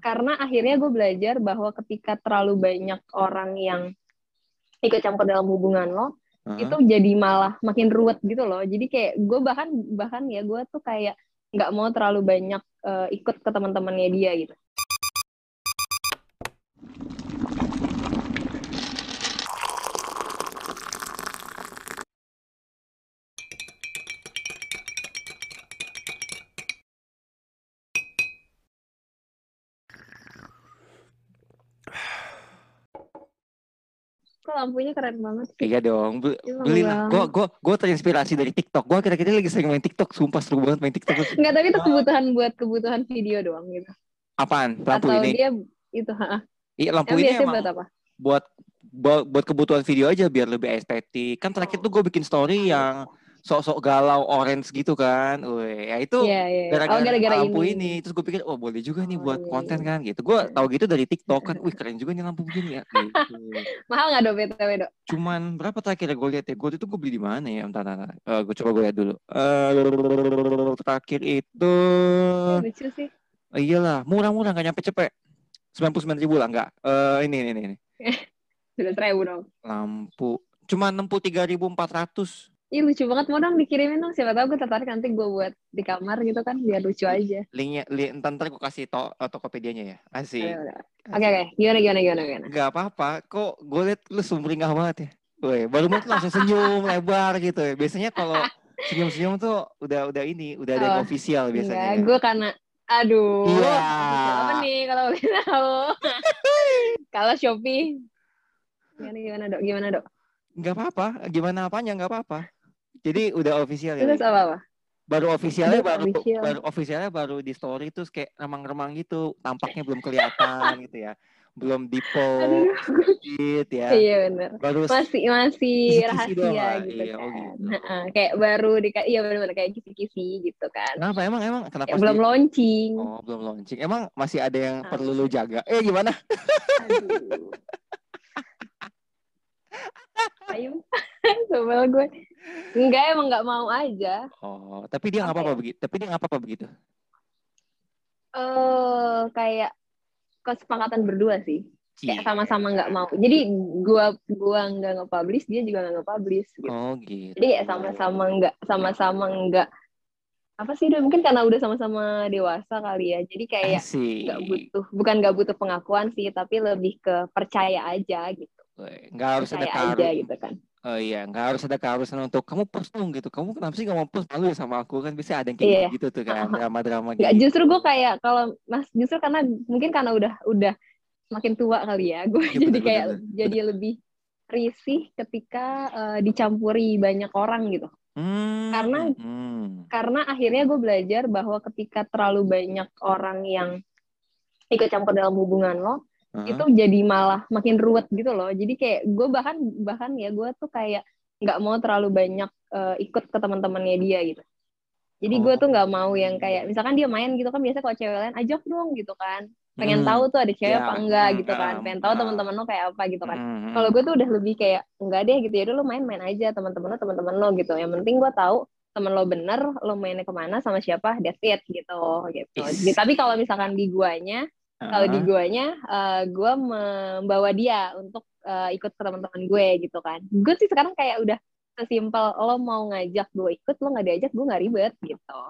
karena akhirnya gue belajar bahwa ketika terlalu banyak orang yang ikut campur dalam hubungan lo Heeh. itu jadi malah makin ruwet gitu loh jadi kayak gue bahkan bahkan ya gue tuh kayak nggak mau terlalu banyak eh, ikut ke teman-temannya dia gitu lampunya keren banget Iya dong, Be- beli Bang. Gue gue gue terinspirasi dari TikTok. Gue kira-kira lagi sering main TikTok. Sumpah seru banget main TikTok. nggak tapi itu kebutuhan buat kebutuhan video doang gitu Apaan? Lampu atau ini? dia itu ha, Iya lampu Emang ini emang buat apa buat buat buat kebutuhan video aja biar lebih estetik. Kan terakhir tuh gue bikin story yang sok-sok galau orange gitu kan. Weh, ya itu Iya, iya. iya. gara-gara oh gara-gara lampu ini. ini. Terus gue pikir, oh boleh juga nih Oh, buat iya, konten kan gitu. Gue tahu gitu dari TikTok kan. Wih keren juga nih lampu begini ya. Gitu. Mahal nggak do BTW do? Cuman berapa terakhir gue lihat ya? Gue itu gue beli di mana ya? Entar, entar. Eh, gue coba gue lihat dulu. Eh, terakhir itu Lucu sih. Iyalah, murah-murah nggak nyampe cepet. Sembilan puluh sembilan ribu lah nggak. Eh ini ini ini. Sudah seribu dong. Lampu. Cuma enam puluh tiga ribu empat ratus. Ih lucu banget mau dong dikirimin dong. Siapa tahu gue tertarik nanti gue buat di kamar gitu kan biar lucu aja. Linknya, link, entar ntar gue kasih to eh, Tokopedia-nya ya. Asik. Oke oke. Gimana gimana gimana gimana. Nggak apa-apa. Kok gue liat lu sumringah banget ya. Woi, baru mau langsung senyum lebar gitu ya. Biasanya kalau senyum-senyum tuh udah udah ini, udah ada yang Oh, official Enggak, biasanya. gue karena aduh. Iya. Apa nih kalau boleh tahu? kalau Shopee gimana gimana dok? Gimana dok? Nggak apa-apa. Gimana apanya nggak apa-apa. Jadi udah official ya. Terus apa apa? baru officialnya baru official. baru officialnya baru di story terus kayak remang-remang gitu tampaknya belum kelihatan gitu ya belum di post ya Iya benar. baru Masih masih Kisi-kisi doang rahasia lah. gitu Iya, kan. oh gitu. Kayak baru di iya benar-benar kayak kisi-kisi gitu kan. kenapa emang emang kenapa belum sih? launching. oh belum launching emang masih ada yang Ah. perlu lu jaga eh gimana Aduh. Ayo, sebel gue. Enggak, emang nggak mau aja. oh tapi dia nggak Apa apa-apa ya? begitu tapi dia nggak apa-apa begitu Eh, kayak kesepakatan berdua sih. Kayak Cie. sama-sama nggak mau. Jadi gua gua nggak nge-publish, dia juga nggak nge-publish gitu. oh gitu Jadi kayak sama-sama nggak sama-sama nggak apa sih udah mungkin karena udah sama-sama dewasa kali ya. Jadi kayak nggak butuh bukan nggak butuh pengakuan sih, tapi lebih ke percaya aja gitu. Nggak harus ada karun gitu kan. Oh iya, nggak harus ada keharusan untuk kamu post dong gitu. Kamu kenapa sih nggak mau post malu ya sama aku kan? Bisa ada yang kayak Iya. gitu tuh kan, drama-drama gitu. justru gue kayak kalau mas justru karena mungkin karena udah udah makin tua kali ya, gue Iya, jadi bener, kayak bener, jadi lebih risih ketika eh, dicampuri banyak orang gitu. Hmm, Karena- hmm. Karena akhirnya gue belajar bahwa ketika terlalu banyak orang yang ikut campur dalam hubungan lo, Heeh. itu jadi malah makin ruwet gitu loh. Jadi kayak gue bahkan bahkan ya gue tuh kayak nggak mau terlalu banyak eh, ikut ke teman-temannya dia gitu. Jadi gue tuh nggak mau yang kayak misalkan dia main gitu kan biasa kalau cewek lain ajak dong gitu kan. Pengen Hmm. tahu tuh ada cewek Ya, apa enggak hmm, gitu kan. Pengen tahu teman-teman lo kayak apa gitu kan. Hmm, Kalau gue tuh udah lebih kayak enggak deh gitu ya udah lo main-main aja teman-teman lo teman-teman lo gitu. Yang penting gue tahu temen lo bener, lo mainnya ke mana sama siapa, that's it gitu gitu. Is. Jadi, tapi kalau misalkan di guanya kalau di guanya eh, gue membawa dia untuk eh, ikut ke teman-teman gue gitu kan gue sih sekarang kayak udah sesimpel lo mau ngajak gue ikut lo nggak diajak gue nggak ribet gitu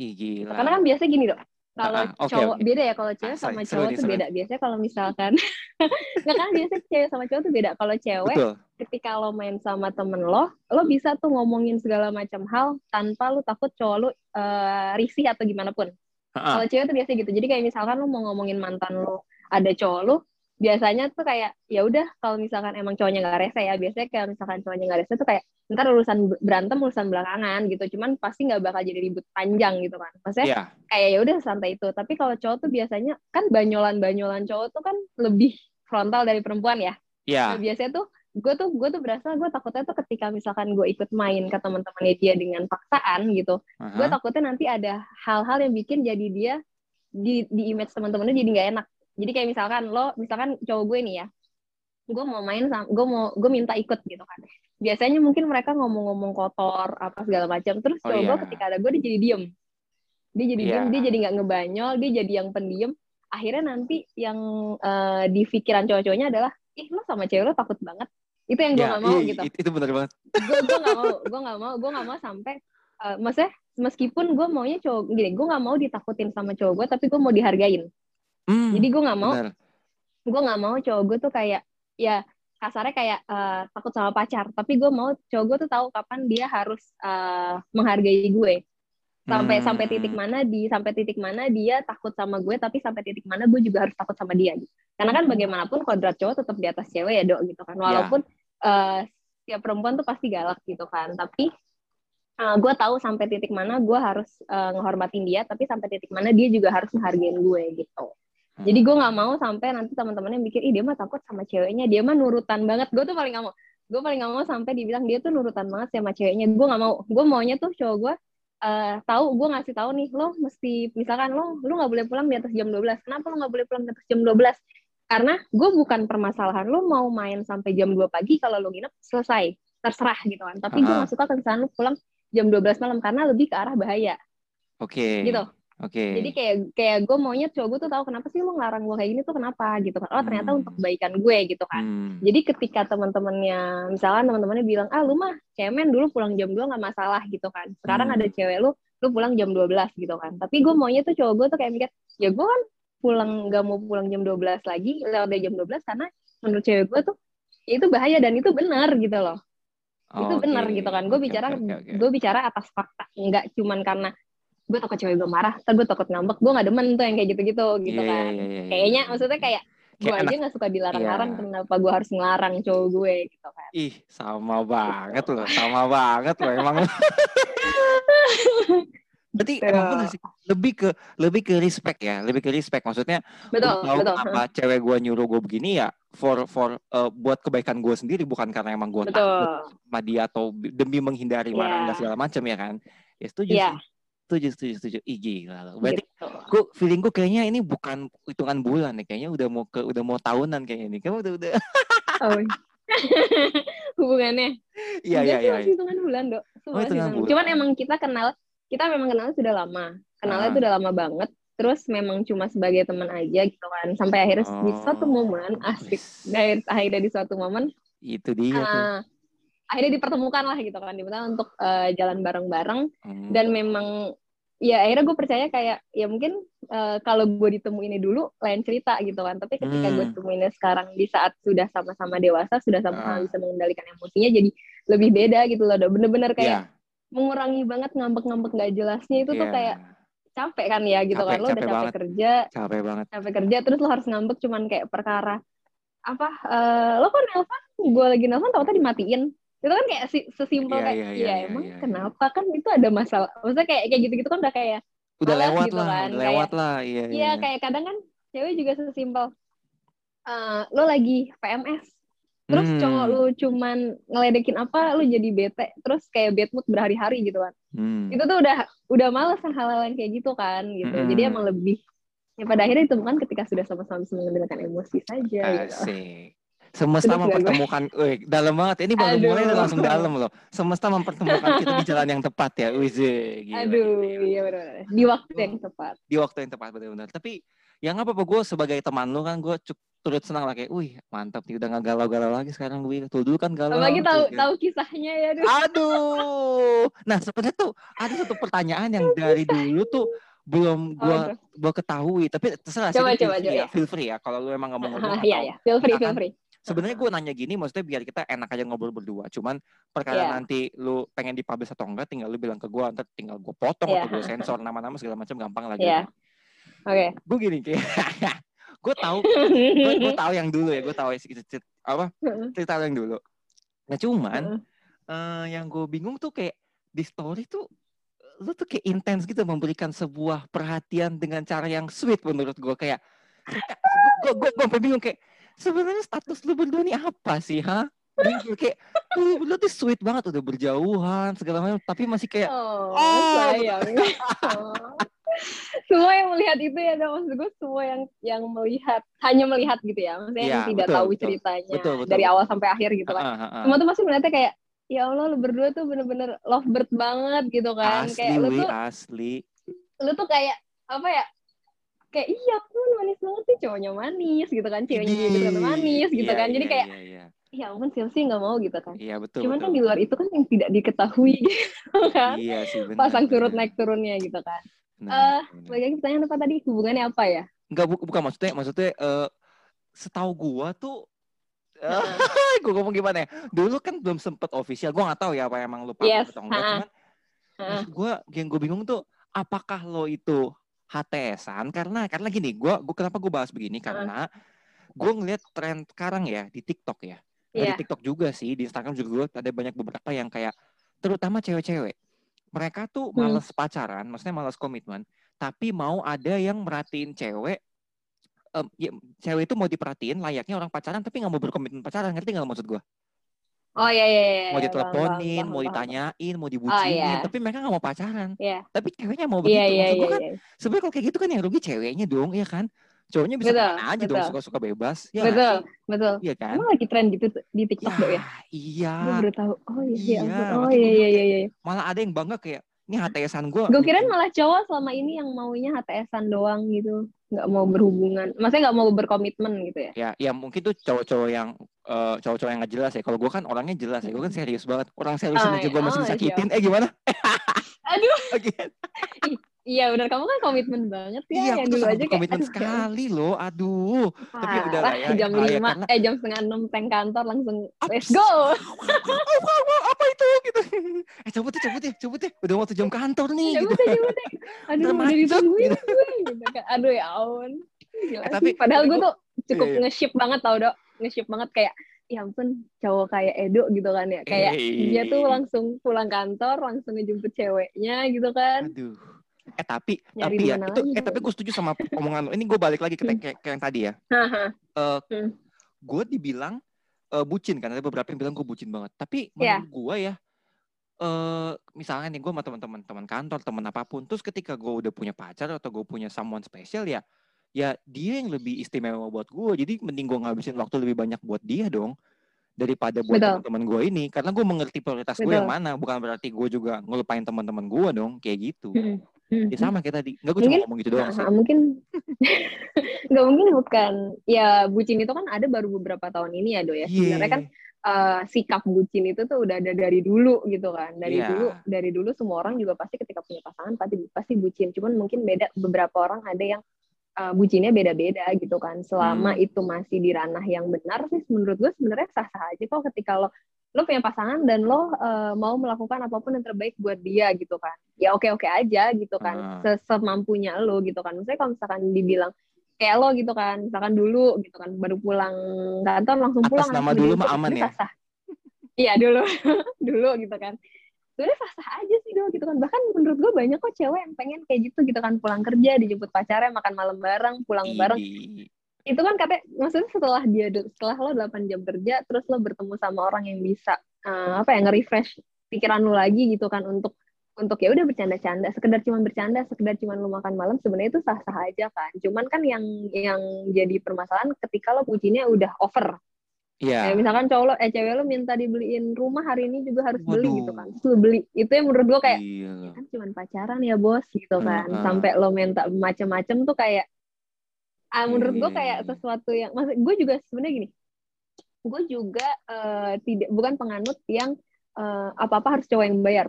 Ih, gila. karena kan biasa gini dok kalau ah, oke, cowok oke. beda ya kalau cewek Ah, sama cowok tuh beda biasanya kalau misalkan nggak kan biasa cewek sama cowok tuh beda kalau cewek Betul. ketika lo main sama temen lo lo bisa tuh ngomongin segala macam hal tanpa lo takut cowok lo eh, risih atau gimana pun. Kalau cewek tuh biasa gitu. Jadi kayak misalkan lu mau ngomongin mantan lu ada cowok lu biasanya tuh kayak ya udah kalau misalkan emang cowoknya nggak rese ya biasanya kayak misalkan cowoknya nggak rese tuh kayak ntar urusan berantem urusan belakangan gitu. Cuman pasti nggak bakal jadi ribut panjang gitu kan. Maksudnya Iya. kayak ya udah santai itu. Tapi kalau cowok tuh biasanya kan banyolan banyolan cowok tuh kan lebih frontal dari perempuan ya. Iya. Nah, biasanya tuh gue tuh gue tuh berasa gue takutnya tuh ketika misalkan gue ikut main ke teman-temannya dia dengan paksaan gitu gue Aha. takutnya nanti ada hal-hal yang bikin jadi dia di di image teman-temannya jadi nggak enak jadi kayak misalkan lo misalkan cowok gue nih ya gue mau main sama gue mau gue minta ikut gitu kan biasanya mungkin mereka ngomong-ngomong kotor apa segala macam terus Oh, cowok gue iya. ketika ada gue dia jadi diem dia jadi Iya. diem dia jadi nggak ngebanyol dia jadi yang pendiam akhirnya nanti yang uh, di pikiran cowok-cowoknya adalah ih lo sama cewek lo takut banget itu yang gue Ya, gak mau iya, gitu. Itu, itu benar banget. gue gue gak mau gue gak mau gue gak mau sampai uh, maksudnya meskipun gue maunya cowok gini gue gak mau ditakutin sama cowok gue tapi gue mau dihargain. Hmm, jadi gue gak mau gue nggak mau cowok gue tuh kayak ya kasarnya kayak eh, takut sama pacar. Tapi gue mau cowok gue tuh tahu kapan dia harus eh, menghargai gue. Sampai Hmm. sampai titik mana di sampai titik mana dia takut sama gue tapi sampai titik mana gue juga harus takut sama dia gitu. karena kan bagaimanapun kodrat cowok tetap di atas cewek ya dok gitu kan. Walaupun eh, setiap perempuan tuh pasti galak gitu kan tapi eh, gue tahu sampai titik mana gue harus eh, ngehormatin dia tapi sampai titik mana dia juga harus menghargain gue gitu jadi gue nggak mau sampai nanti teman-temannya mikir, ih dia mah takut sama ceweknya, dia mah nurutan banget. Gue tuh paling nggak mau. Gue paling nggak mau sampai dibilang dia tuh nurutan banget sama ceweknya. Gue nggak mau. Gue maunya tuh cowok gue eh tahu, gue ngasih tahu nih, lo mesti misalkan lo, lo nggak boleh pulang di atas jam 12. Kenapa lo nggak boleh pulang di atas jam 12? Karena gue bukan permasalahan lo mau main sampai jam 2 pagi kalau lo nginep selesai, terserah gitu kan. Tapi gue Aha. nggak suka kalau misalkan lo pulang jam 12 malam karena lebih ke arah bahaya Oke. gitu. Oke. Jadi kayak kayak gue maunya cowok gue tuh tahu kenapa sih lu ngelarang gue kayak gini tuh kenapa gitu kan. Oh ternyata Hmm. untuk kebaikan gue gitu kan. Hmm. Jadi ketika teman-temannya misalkan teman-temannya bilang, "Ah, lu mah cemen dulu pulang jam 2 nggak masalah" gitu kan. Sekarang Hmm. ada cewek lu, lu pulang jam 12 gitu kan. Tapi gue maunya tuh cowok gue tuh kayak mikir, "Ya gue kan pulang nggak mau pulang jam 12 lagi, lewat dari jam 12 karena menurut cewek gue tuh ya itu bahaya dan itu benar gitu loh. itu Oke. benar gitu kan. Gue Oke, bicara oke, oke. gue bicara atas fakta, nggak cuman karena gue takut cewek gue marah, ntar gue takut ngambek, gue nggak demen tuh yang kayak gitu-gitu gitu Iya, kan. iya, iya, iya, Kayaknya maksudnya kayak gue aja nggak suka dilarang-larang, Iya. kenapa gue harus ngelarang cowok gue gitu kan. Ih, sama banget loh, sama banget loh emang. Berarti Gitu. emang bener sih, lebih ke lebih ke respect ya, lebih ke respect. Maksudnya Betul, tahu betul. kenapa cewek gue nyuruh gue begini ya for for uh, buat kebaikan gue sendiri bukan karena emang gue takut Betul. sama dia atau demi menghindari marah Iya. dan segala macam ya kan. Ya setuju Iya. sih. Setuju, setuju, setuju. Ih gila loh. Berarti Gitu. gue feeling gue kayaknya ini bukan hitungan bulan nih, kayaknya udah mau ke udah mau tahunan kayaknya ini. Kamu udah udah. Oh. Hubungannya. Iya, Enggak iya, sih, iya. masih hitungan bulan, Dok. Hitungan hitungan- bulan. Cuman emang kita kenal, kita memang kenalnya sudah lama. Kenalnya Ah. itu udah lama banget. Terus memang cuma sebagai teman aja gitu kan. Sampai akhirnya di suatu Oh, momen asik. Dari akhirnya di suatu momen Itu dia tuh. eh, akhirnya dipertemukan lah gitu kan. Diminta untuk eh, jalan bareng-bareng Hmm. dan memang ya akhirnya gue percaya kayak ya mungkin eh, kalau gue ditemuinnya dulu lain cerita gitu kan tapi ketika gue Hmm. temuinnya sekarang di saat sudah sama-sama dewasa sudah sama-sama Ah. bisa mengendalikan emosinya jadi lebih beda gitu loh bener-bener kayak Iya, mengurangi banget ngambek-ngambek gak jelasnya itu tuh iya. kayak capek kan ya gitu Capek, kan lo udah capek banget. kerja capek banget. capek kerja terus lo harus ngambek cuman kayak perkara apa eh, lo kok nelpon gue lagi nelpon tau dimatiin itu kan kayak si- sesimpel Iya, kayak iya, iya, iya, iya, emang iya, iya. kenapa kan itu ada masalah maksudnya kayak kayak gitu-gitu kan udah kayak Udah lewat gitu lah, kan, udah kayak- lewat lah. Iya, iya. Iya, kayak kadang kan cewek juga sesimpel eh, lo lagi PMS, terus Hmm, cowok lu cuman ngeledekin apa, lu jadi bete, terus kayak bad mood berhari-hari gitu kan. hmm. Itu tuh udah udah males hal-hal yang kayak gitu kan, gitu. Mm-mm. Jadi emang lebih ya pada akhirnya ditemukan ketika sudah sama-sama bisa mengendalikan emosi saja. Gitu. Asik. Semesta Terus nggak gue? mempertemukan, wih, dalam banget. Ini baru Aduh. mulai langsung dalam loh. Semesta mempertemukan kita di jalan yang tepat ya. Wih, gila, Aduh, gila. iya benar. Di waktu yang tepat. Di waktu yang tepat benar-benar. Tapi yang apa apa gue sebagai teman lu kan gue turut senang lah kayak, wih mantap nih udah nggak galau-galau lagi sekarang gue. Tuh dulu kan galau. Apalagi tahu tuh, tahu kisahnya ya, aduh. Aduh. Nah sebenarnya tuh ada satu pertanyaan yang dari dulu tuh belum Oh, gua itu. gua ketahui tapi terserah Coba, sih, feel coba, free coba, ya ya. feel free ya kalau lu emang ngomong ngomong Ah, Iya, iya. Feel free, feel Misalkan free. sebenarnya gue nanya gini maksudnya biar kita enak aja ngobrol berdua cuman perkara Iya. nanti lu pengen dipublish atau enggak tinggal lu bilang ke gue ntar tinggal gue potong Iya. atau gue sensor nama-nama segala macam gampang lagi Iya. Oke. gue gini kayak gue tahu gue tahu yang dulu ya gue tahu cerita, apa cerita yang dulu nah cuman eh, yang gue bingung tuh kayak di story tuh lu tuh kayak intens gitu memberikan sebuah perhatian dengan cara yang sweet menurut gue kayak gue gue gue bingung kayak sebenarnya status lu berdua nih apa sih ha kayak lu, lu tuh sweet banget udah berjauhan segala macam tapi masih kayak Oh, Oh. sayang. Semua yang melihat itu ya, maksud gue semua yang yang melihat hanya melihat gitu ya, maksudnya yang Iya, tidak betul, tahu betul. ceritanya Betul, betul, dari betul. awal sampai akhir gitu kan. "Ah, ah, ah." Semua tuh pasti melihatnya kayak ya Allah lu berdua tuh bener-bener lovebird banget gitu kan. asli kayak lu tuh asli lu tuh kayak apa ya? kayak iya pun manis banget sih cowoknya manis gitu kan ceweknya juga kata manis gitu Iya, kan jadi iya, kayak iya, iya. ya ampun sih nggak mau gitu kan Iya betul. cuman betul, kan di luar itu kan yang tidak diketahui gitu kan Iya sih benar. pasang surut benar. naik turunnya gitu kan Eh, benar. lagi pertanyaan apa tadi hubungannya apa ya Enggak bu- bukan maksudnya maksudnya eh setahu gua tuh Heeh. gue ngomong gimana ya? Dulu kan belum sempet official. Gua nggak tahu ya apa emang lu paham Yes, atau enggak. Cuman gua yang gue bingung tuh apakah lo itu HTSan karena karena gini, gua gua kenapa gue bahas begini karena gue ngeliat tren sekarang ya di TikTok ya. Nah, Iya. Di TikTok juga sih, di Instagram juga gue ada banyak beberapa yang kayak terutama cewek-cewek. Mereka tuh Hmm. males pacaran, maksudnya males komitmen, tapi mau ada yang merhatiin cewek em, ya, cewek itu mau diperhatiin layaknya orang pacaran tapi nggak mau berkomitmen pacaran ngerti nggak maksud gue oh iya iya iya mau iya, diteleponin mau ditanyain mau dibucinin iya. tapi mereka nggak mau pacaran Iya. tapi ceweknya mau begitu iya iya maksud iya gue kan iya. sebenarnya kalau kayak gitu kan yang rugi ceweknya dong ya kan cowoknya bisa Betul, ke mana aja dong betul. suka-suka bebas ya betul betul. Iya kan? Emang lagi tren gitu di TikTok dok ya? Iya. Gue baru tahu. Oh iya, Iya, iya oh iya iya bilang iya iya malah ada yang bangga kayak ini HTSan gue gue kira malah cowok selama ini yang maunya HTSan doang gitu. Nggak mau berhubungan. Maksudnya nggak mau berkomitmen gitu ya? Ya ya mungkin tuh cowok-cowok yang eh, cowok-cowok yang nggak jelas ya. Kalau gue kan orangnya jelas ya. Gue kan serius banget. Orang seriusin Oh, aja gue iya. masih Oh, disakitin. Eh gimana? Aduh. Oke. Iya benar kamu kan komitmen banget ya iya yang dulu aja kayak berkomitmen aduh, ya sekali loh aduh. tapi ya udah lah ya, jam lah ya, lima karena- eh jam setengah enam tank kantor langsung Ups. let's go. apa, itu gitu. Eh cabut deh cabut deh cabut deh. Udah waktu jam kantor nih ya gitu. udah ya udah aduh Udah ditungguin gitu. gue gitu kan. Aduh ya ampun. Gila Eh, tapi- sih. padahal tapi gue gua- tuh cukup Iya, iya. nge-ship banget tau dok. Nge-ship banget kayak ya ampun cowok kayak Edo gitu kan ya. Kayak Eh. dia tuh langsung pulang kantor langsung ngejemput ceweknya gitu kan. Aduh eh tapi Nyari tapi ya itu eh tapi gue setuju sama omongan lo ini gue balik lagi ke, ke, ke yang tadi ya. Haha. eh Hmm. gue dibilang eh, bucin kan? Ada beberapa yang bilang gue bucin banget. Tapi Iya. menurut gue ya eh misalnya nih gue sama teman-teman teman kantor teman apa pun terus ketika gue udah punya pacar atau gue punya someone spesial ya ya dia yang lebih istimewa buat gue jadi mending gue ngabisin waktu lebih banyak buat dia dong daripada buat teman-teman gue ini. Karena gue mengerti prioritas gue yang mana. Bukan berarti gue juga ngelupain teman-teman gue dong kayak gitu. Hmm. Hmm. ya sama kayak tadi nggak gue cuma Mungkin- ngomong gitu doang sih mungkin nggak mungkin bukan ya bucin itu kan ada baru beberapa tahun ini ya do ya Iya. sebenarnya kan eh, sikap bucin itu tuh udah ada dari dulu gitu kan dari Iya. dulu dari dulu semua orang juga pasti ketika punya pasangan pasti pasti bucin cuman mungkin beda beberapa orang ada yang eh, bucinnya beda-beda gitu kan selama Hmm. itu masih di ranah yang benar sih menurut gue sebenarnya sah-sah aja kok ketika lo lo punya pasangan dan lo eh, mau melakukan apa pun yang terbaik buat dia gitu kan. Ya oke oke aja gitu kan. Se- semampunya lo gitu kan. Misalnya kalau misalkan dibilang kayak lo gitu kan. Misalkan dulu gitu kan. Baru pulang kantor langsung Atas pulang nama dulu mah aman itu ya? iya dulu. Dulu gitu kan. Sebenarnya sah-sah aja sih dulu gitu kan. Bahkan menurut gue banyak kok cewek yang pengen kayak gitu gitu kan. Pulang kerja dijemput pacarnya makan malam bareng pulang bareng. Itu kan katanya maksudnya setelah dia setelah lo 8 jam kerja terus lo bertemu sama orang yang bisa eh, apa ya nge-refresh pikiran lo lagi gitu kan untuk untuk ya udah bercanda-canda sekedar cuma bercanda sekedar cuma lo makan malam sebenarnya itu sah-sah aja kan cuman kan yang yang jadi permasalahan ketika lo bucinnya udah over Iya. kayak misalkan cowok lo eh cewek lo minta dibeliin rumah hari ini juga harus beli Waduh. gitu kan terus lo beli itu yang menurut gue kayak Iya. "Ya kan cuma pacaran ya bos gitu kan Heeh. sampai lo minta macem-macem tuh kayak ah menurut gue Iya, kayak iya, iya. sesuatu yang maksud gue juga sebenarnya gini gue juga eh, tidak bukan penganut yang apa apa harus cowok yang bayar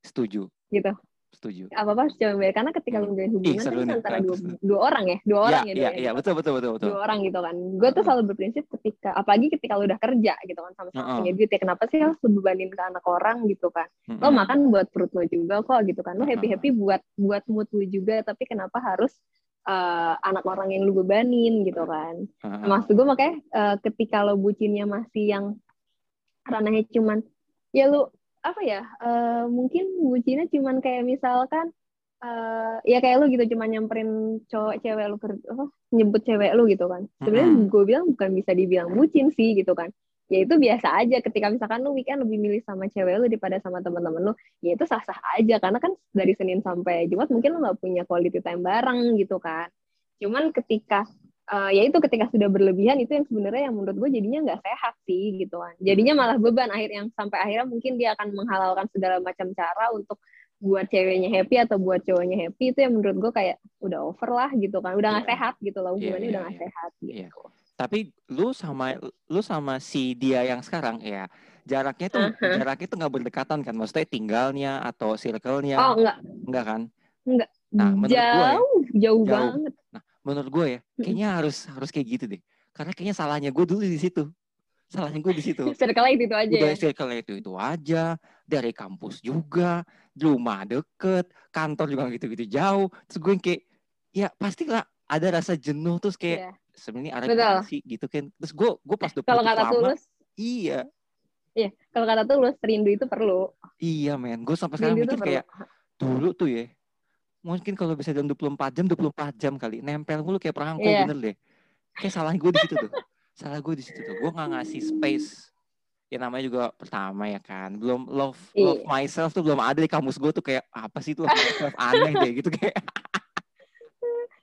Setuju. gitu Setuju. apa apa harus cowok yang bayar karena ketika lo Hmm. menjalin hubungan seru kan nih. antara dua, dua orang ya dua orang ya, Iya, iya, iya, dapat. betul, betul, betul, betul. dua orang gitu kan gue tuh selalu berprinsip ketika apalagi ketika lo udah kerja gitu kan sama-sama punya duit ya kenapa sih harus bebanin ke anak orang gitu kan lo makan buat perut lo juga kok gitu kan lo happy happy buat buat mood lo juga tapi kenapa harus eh, anak orang yang lu bebanin gitu kan Heeh. maksud gue makanya eh, ketika lo bucinnya masih yang ranahnya cuman ya lu apa ya eh, mungkin bucinnya cuman kayak misalkan eh, ya kayak lu gitu cuma nyamperin cowok cewek lu ker- apa nyebut cewek lu gitu kan sebenarnya Mm-mm. gue bilang bukan bisa dibilang bucin sih gitu kan ya itu biasa aja. Ketika misalkan lu weekend lebih milih sama cewek lu daripada sama teman-teman lu ya itu sah-sah aja. Karena kan dari Senin sampai Jumat mungkin lu nggak punya quality time bareng gitu kan. Cuman ketika eh, ya itu ketika sudah berlebihan itu yang sebenarnya yang menurut gue jadinya nggak sehat sih gitu kan. Jadinya malah beban akhir yang sampai akhirnya mungkin dia akan menghalalkan segala macam cara untuk buat ceweknya happy atau buat cowoknya happy. Itu yang menurut gue kayak udah over lah gitu kan. Udah nggak Iya. sehat gitu loh. Iya, hubungannya iya, udah nggak iya. sehat gitu. Iya. Tapi lu sama lu sama si dia yang sekarang ya jaraknya tuh Aha. jaraknya tuh nggak berdekatan kan? Maksudnya tinggalnya atau circle-nya? Oh enggak enggak kan? Nah, menurut jauh gua ya, jauh jauh. banget. Menurut gue ya kayaknya harus harus kayak gitu deh. Karena kayaknya salahnya gue dulu di situ. Salahnya gue di situ. Circle itu itu aja udah ya? circle itu itu aja. Dari kampus juga rumah deket kantor juga gitu gitu jauh. Terus gue kayak ya pastilah ada rasa jenuh terus kayak Iya. Sebenarnya ada sih gitu kan terus gue gue pas udah kalau putus kata tulus? iya. Iya kalau kata tulus rindu itu perlu. Iya men. Gue sampai sekarang rindu mikir kayak dulu tuh ya mungkin kalau bisa dalam 24 jam 24 jam kali nempel mulu kayak perangko Iya. bener deh. Kayak salah gue di situ tuh. Salah gue di situ tuh. Gue nggak ngasih space. Ya namanya juga pertama ya kan. Belum love love Iya. myself tuh belum ada di kamus gue tuh kayak apa sih tuh love myself? Aneh deh gitu kayak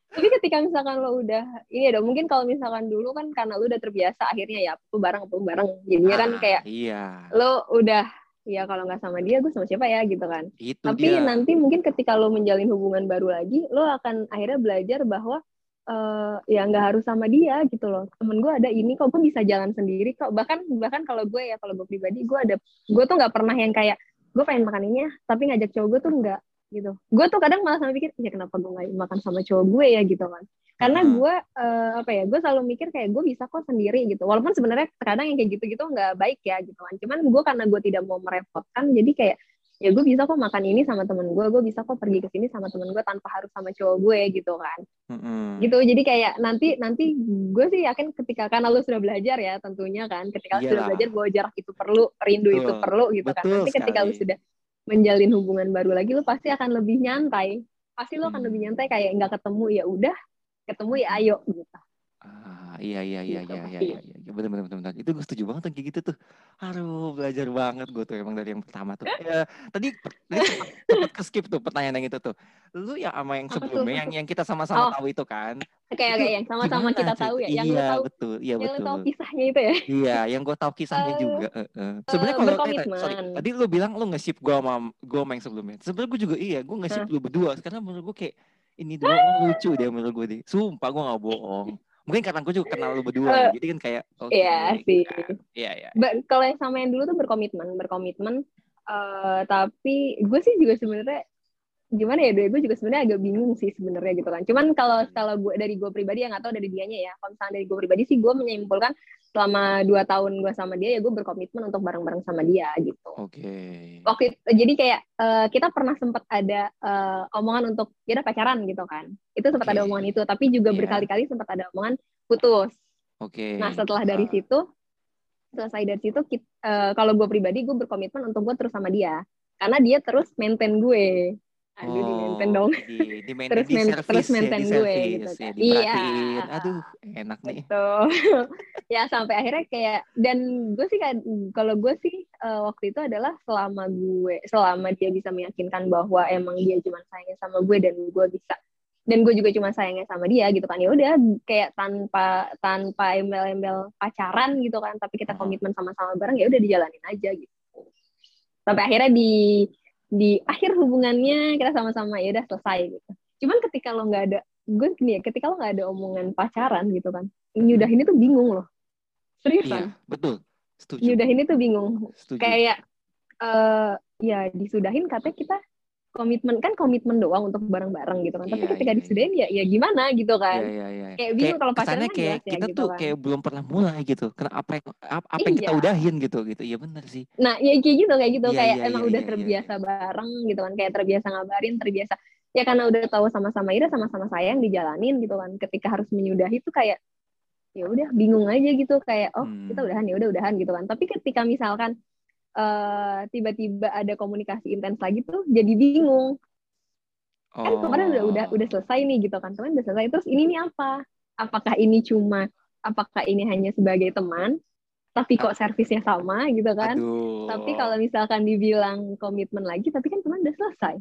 tapi ketika misalkan lo udah ini dong mungkin kalau misalkan dulu kan karena lo udah terbiasa akhirnya ya apa bareng apa bareng. Jadinya kan Ah, kayak iya. lo udah ya kalau nggak sama dia gue sama siapa ya gitu kan. Itu tapi dia. nanti mungkin ketika lo menjalin hubungan baru lagi lo akan akhirnya belajar bahwa eh, ya nggak harus sama dia gitu loh. Temen gue ada ini kok gue bisa jalan sendiri kok. Bahkan bahkan kalau gue ya kalau gue pribadi gue ada gue tuh nggak pernah yang kayak gue pengen makan ini ya tapi ngajak cowok gue tuh nggak gitu gue tuh kadang malah sama pikir ya kenapa gue nggak makan sama cowok gue ya gitu kan karena Hmm. gue eh, apa ya gue selalu mikir kayak gue bisa kok sendiri gitu walaupun sebenarnya kadang yang kayak gitu-gitu nggak baik ya gitu kan cuman gue karena gue tidak mau merepotkan jadi kayak ya gue bisa kok makan ini sama temen gue gue bisa kok pergi ke sini sama temen gue tanpa harus sama cowok gue gitu kan Mm-mm. gitu jadi kayak nanti nanti gue sih yakin ketika karena lu sudah belajar ya tentunya kan ketika lu sudah belajar bahwa jarak itu perlu rindu itu Betul. perlu gitu kan Betul nanti ketika lu sekali. sudah menjalin hubungan baru lagi lu pasti akan lebih nyantai pasti lu akan Hmm. lebih nyantai kayak nggak ketemu ya udah ketemu ya ayo gitu Ah, iya iya iya iya iya iya iya benar benar benar itu gue setuju banget kayak gitu tuh. Aduh belajar banget gue tuh emang dari yang pertama tuh. Ya, tadi sempat, ke skip tuh pertanyaan yang itu tuh. Lu ya sama yang sebelumnya yang yang kita sama-sama Oh. tahu itu kan? Oke Itu oke yang sama-sama kita tahu ya, yang iya lu tahu, betul. Iya yang lu betul. tahu kisahnya itu ya. iya yang gue tahu kisahnya Eh, juga eh, eh. sebenarnya kalau eh, sorry tadi lu bilang lu nge-ship gue sama gue sama yang sebelumnya. Sebenarnya gue juga iya gue nge-ship lu berdua. Karena menurut gue kayak ini dua lucu deh menurut gue deh sumpah gue gak bohong mungkin karena gue juga kenal lu berdua Eh, jadi kan kayak oke iya gitu sih. kan. iya iya Ba- Kalau yang sama yang dulu tuh berkomitmen, berkomitmen. eh, tapi gue sih juga sebenarnya gimana ya, gue juga sebenarnya agak bingung sih sebenarnya gitu kan. Cuman kalau kalau gue dari gue pribadi yang atau dari dianya ya, kalau misalnya dari gue pribadi sih gue menyimpulkan selama dua tahun gue sama dia ya gue berkomitmen untuk bareng-bareng sama dia gitu. oke. Waktu itu jadi kayak eh, kita pernah sempat ada eh, omongan untuk ya udah pacaran gitu kan. Itu sempat Oke. ada omongan itu tapi juga Iya. berkali-kali sempat ada omongan putus. Oke. Nah setelah dari Ah, situ selesai dari situ eh, kalau gue pribadi gue berkomitmen untuk gue terus sama dia. Karena dia terus maintain gue aduh di maintain oh, dong di, di, main, Terus di main- service terus ya, maintain di gue service gitu ya, kan. diperhatiin. Iya. Aduh, enak nih. gitu ya sampai akhirnya kayak dan gue sih kalau gue sih eh, waktu itu adalah selama gue selama dia bisa meyakinkan bahwa emang dia cuma sayangnya sama gue dan gue bisa dan gue juga cuma sayangnya sama dia gitu kan ya udah kayak tanpa tanpa embel-embel pacaran gitu kan tapi kita komitmen sama-sama bareng ya udah dijalanin aja gitu sampai akhirnya di di akhir hubungannya kita sama-sama ya udah selesai gitu cuman ketika lo nggak ada gue gini ya ketika lo nggak ada omongan pacaran gitu kan nyudahin itu bingung loh seriusan Iya, betul. Setuju. nyudahin itu bingung Setuju. kayak eh ya disudahin katanya kita komitmen kan komitmen doang untuk bareng-bareng gitu kan tapi Iya, ketika iya, iya. disudahin ya ya gimana gitu kan iya, iya. kayak bingung kalau pacaran kesannya kan kayak ya kita gitu tuh kan. kayak belum pernah mulai gitu. Karena apa yang apa, yang kita Iya. udahin gitu gitu. Iya benar sih. Nah, ya kayak gitu, kayak gitu. Iya, kayak emang udah terbiasa bareng gitu kan. Kayak terbiasa ngabarin, terbiasa. Ya karena udah tahu sama-sama ira sama-sama sayang dijalanin gitu kan. Ketika harus menyudahi itu kayak ya udah bingung aja gitu kayak oh Hmm. kita udahan ya udah udahan gitu kan. Tapi ketika misalkan eh tiba-tiba ada komunikasi intens lagi tuh jadi bingung. Oh. Kan kemarin udah udah udah selesai nih gitu kan. Kemarin udah selesai terus ini nih apa? Apakah ini cuma apakah ini hanya sebagai teman tapi kok servisnya sama gitu kan? Aduh. Tapi kalau misalkan dibilang komitmen lagi, tapi kan teman udah selesai.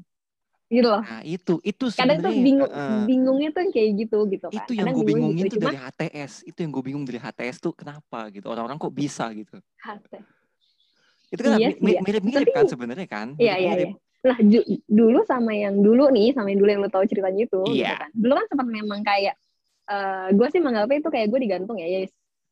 Gitu loh. Nah, itu itu Kadang tuh bingung, heeh. bingungnya tuh kayak gitu gitu kan. itu yang gue bingung bingungin gitu. tuh Cuma dari HTS itu yang gue bingung dari HTS tuh kenapa gitu orang-orang kok bisa gitu hati. Itu kan Iya mi- sih, mi- ya. mirip-mirip Tapi- kan sebenarnya kan Iya, iya, Mirip-mirip. Nah, ju, dulu sama yang dulu nih, sama yang dulu yang lo tahu ceritanya itu, Iya. gitu kan. Dulu kan sempat memang kayak, eh gue sih menganggapnya itu kayak gue digantung ya, ya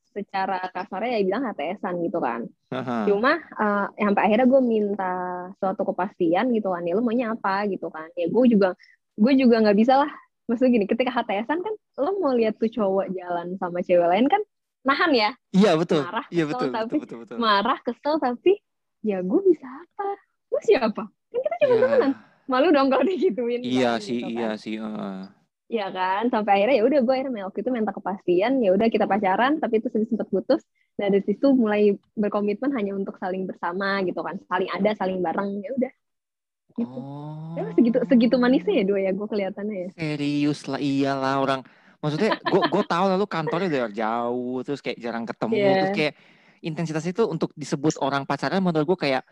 secara kasarnya ya bilang HTSan gitu kan. Haha. Cuma eh sampai akhirnya gue minta suatu kepastian gitu kan, ya lo maunya apa gitu kan. Ya gue juga, gue juga nggak bisa lah. Maksudnya gini, ketika HTSan kan, lo mau lihat tuh cowok jalan sama cewek lain kan, nahan ya, Iya betul. Marah, Iya kesel, betul, betul, tapi betul, betul. marah, kesel, tapi ya gue bisa apa? Gue siapa? Kan kita cuma Iya. temenan. Malu dong kalau digituin. Iya kan, sih, gitu kan. iya sih. heeh. Iya kan, sampai akhirnya ya udah gue akhirnya waktu itu minta kepastian, ya udah kita pacaran, tapi itu sempat putus. Dan dari situ mulai berkomitmen hanya untuk saling bersama gitu kan, saling ada, saling bareng, ya udah. Gitu. Oh. Ya, segitu segitu manisnya ya dua ya gue kelihatannya ya. Serius lah, iyalah orang. Maksudnya, gue gue tahu lalu kantornya udah jauh, terus kayak jarang ketemu, Iya. terus kayak intensitas itu untuk disebut orang pacaran menurut gue kayak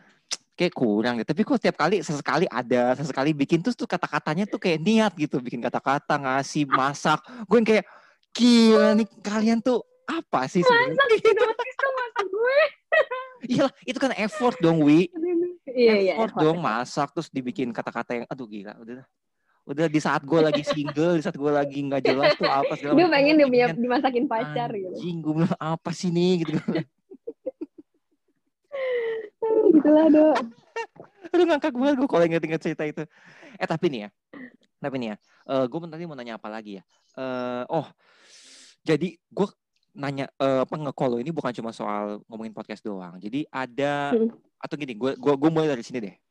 kayak kurang deh. Tapi kok setiap kali sesekali ada, sesekali bikin terus tuh kata-katanya tuh kayak niat gitu, bikin kata-kata, ngasih, masak. Gue yang kayak gila nih kalian tuh apa sih sebenarnya? Masak gitu, masak gue. Iya, itu kan effort dong, Wi. Iya, iya. effort effort, dong masak terus dibikin kata-kata yang aduh gila udah dah. udah di saat gue lagi single di saat gue lagi nggak jelas tuh apa segala Dia pengen dia punya dimasakin pacar gitu. anjing gue bilang apa sih nih gitu Gitu lah, Dok. aduh ngangkak banget gue kalau inget-inget cerita itu eh tapi nih ya tapi nih ya gue tadi mau nanya apa lagi ya Eh, oh jadi gue nanya eh, apa nge-call lo ini bukan cuma soal ngomongin podcast doang jadi ada Hmm. atau gini gue gue gue mulai dari sini deh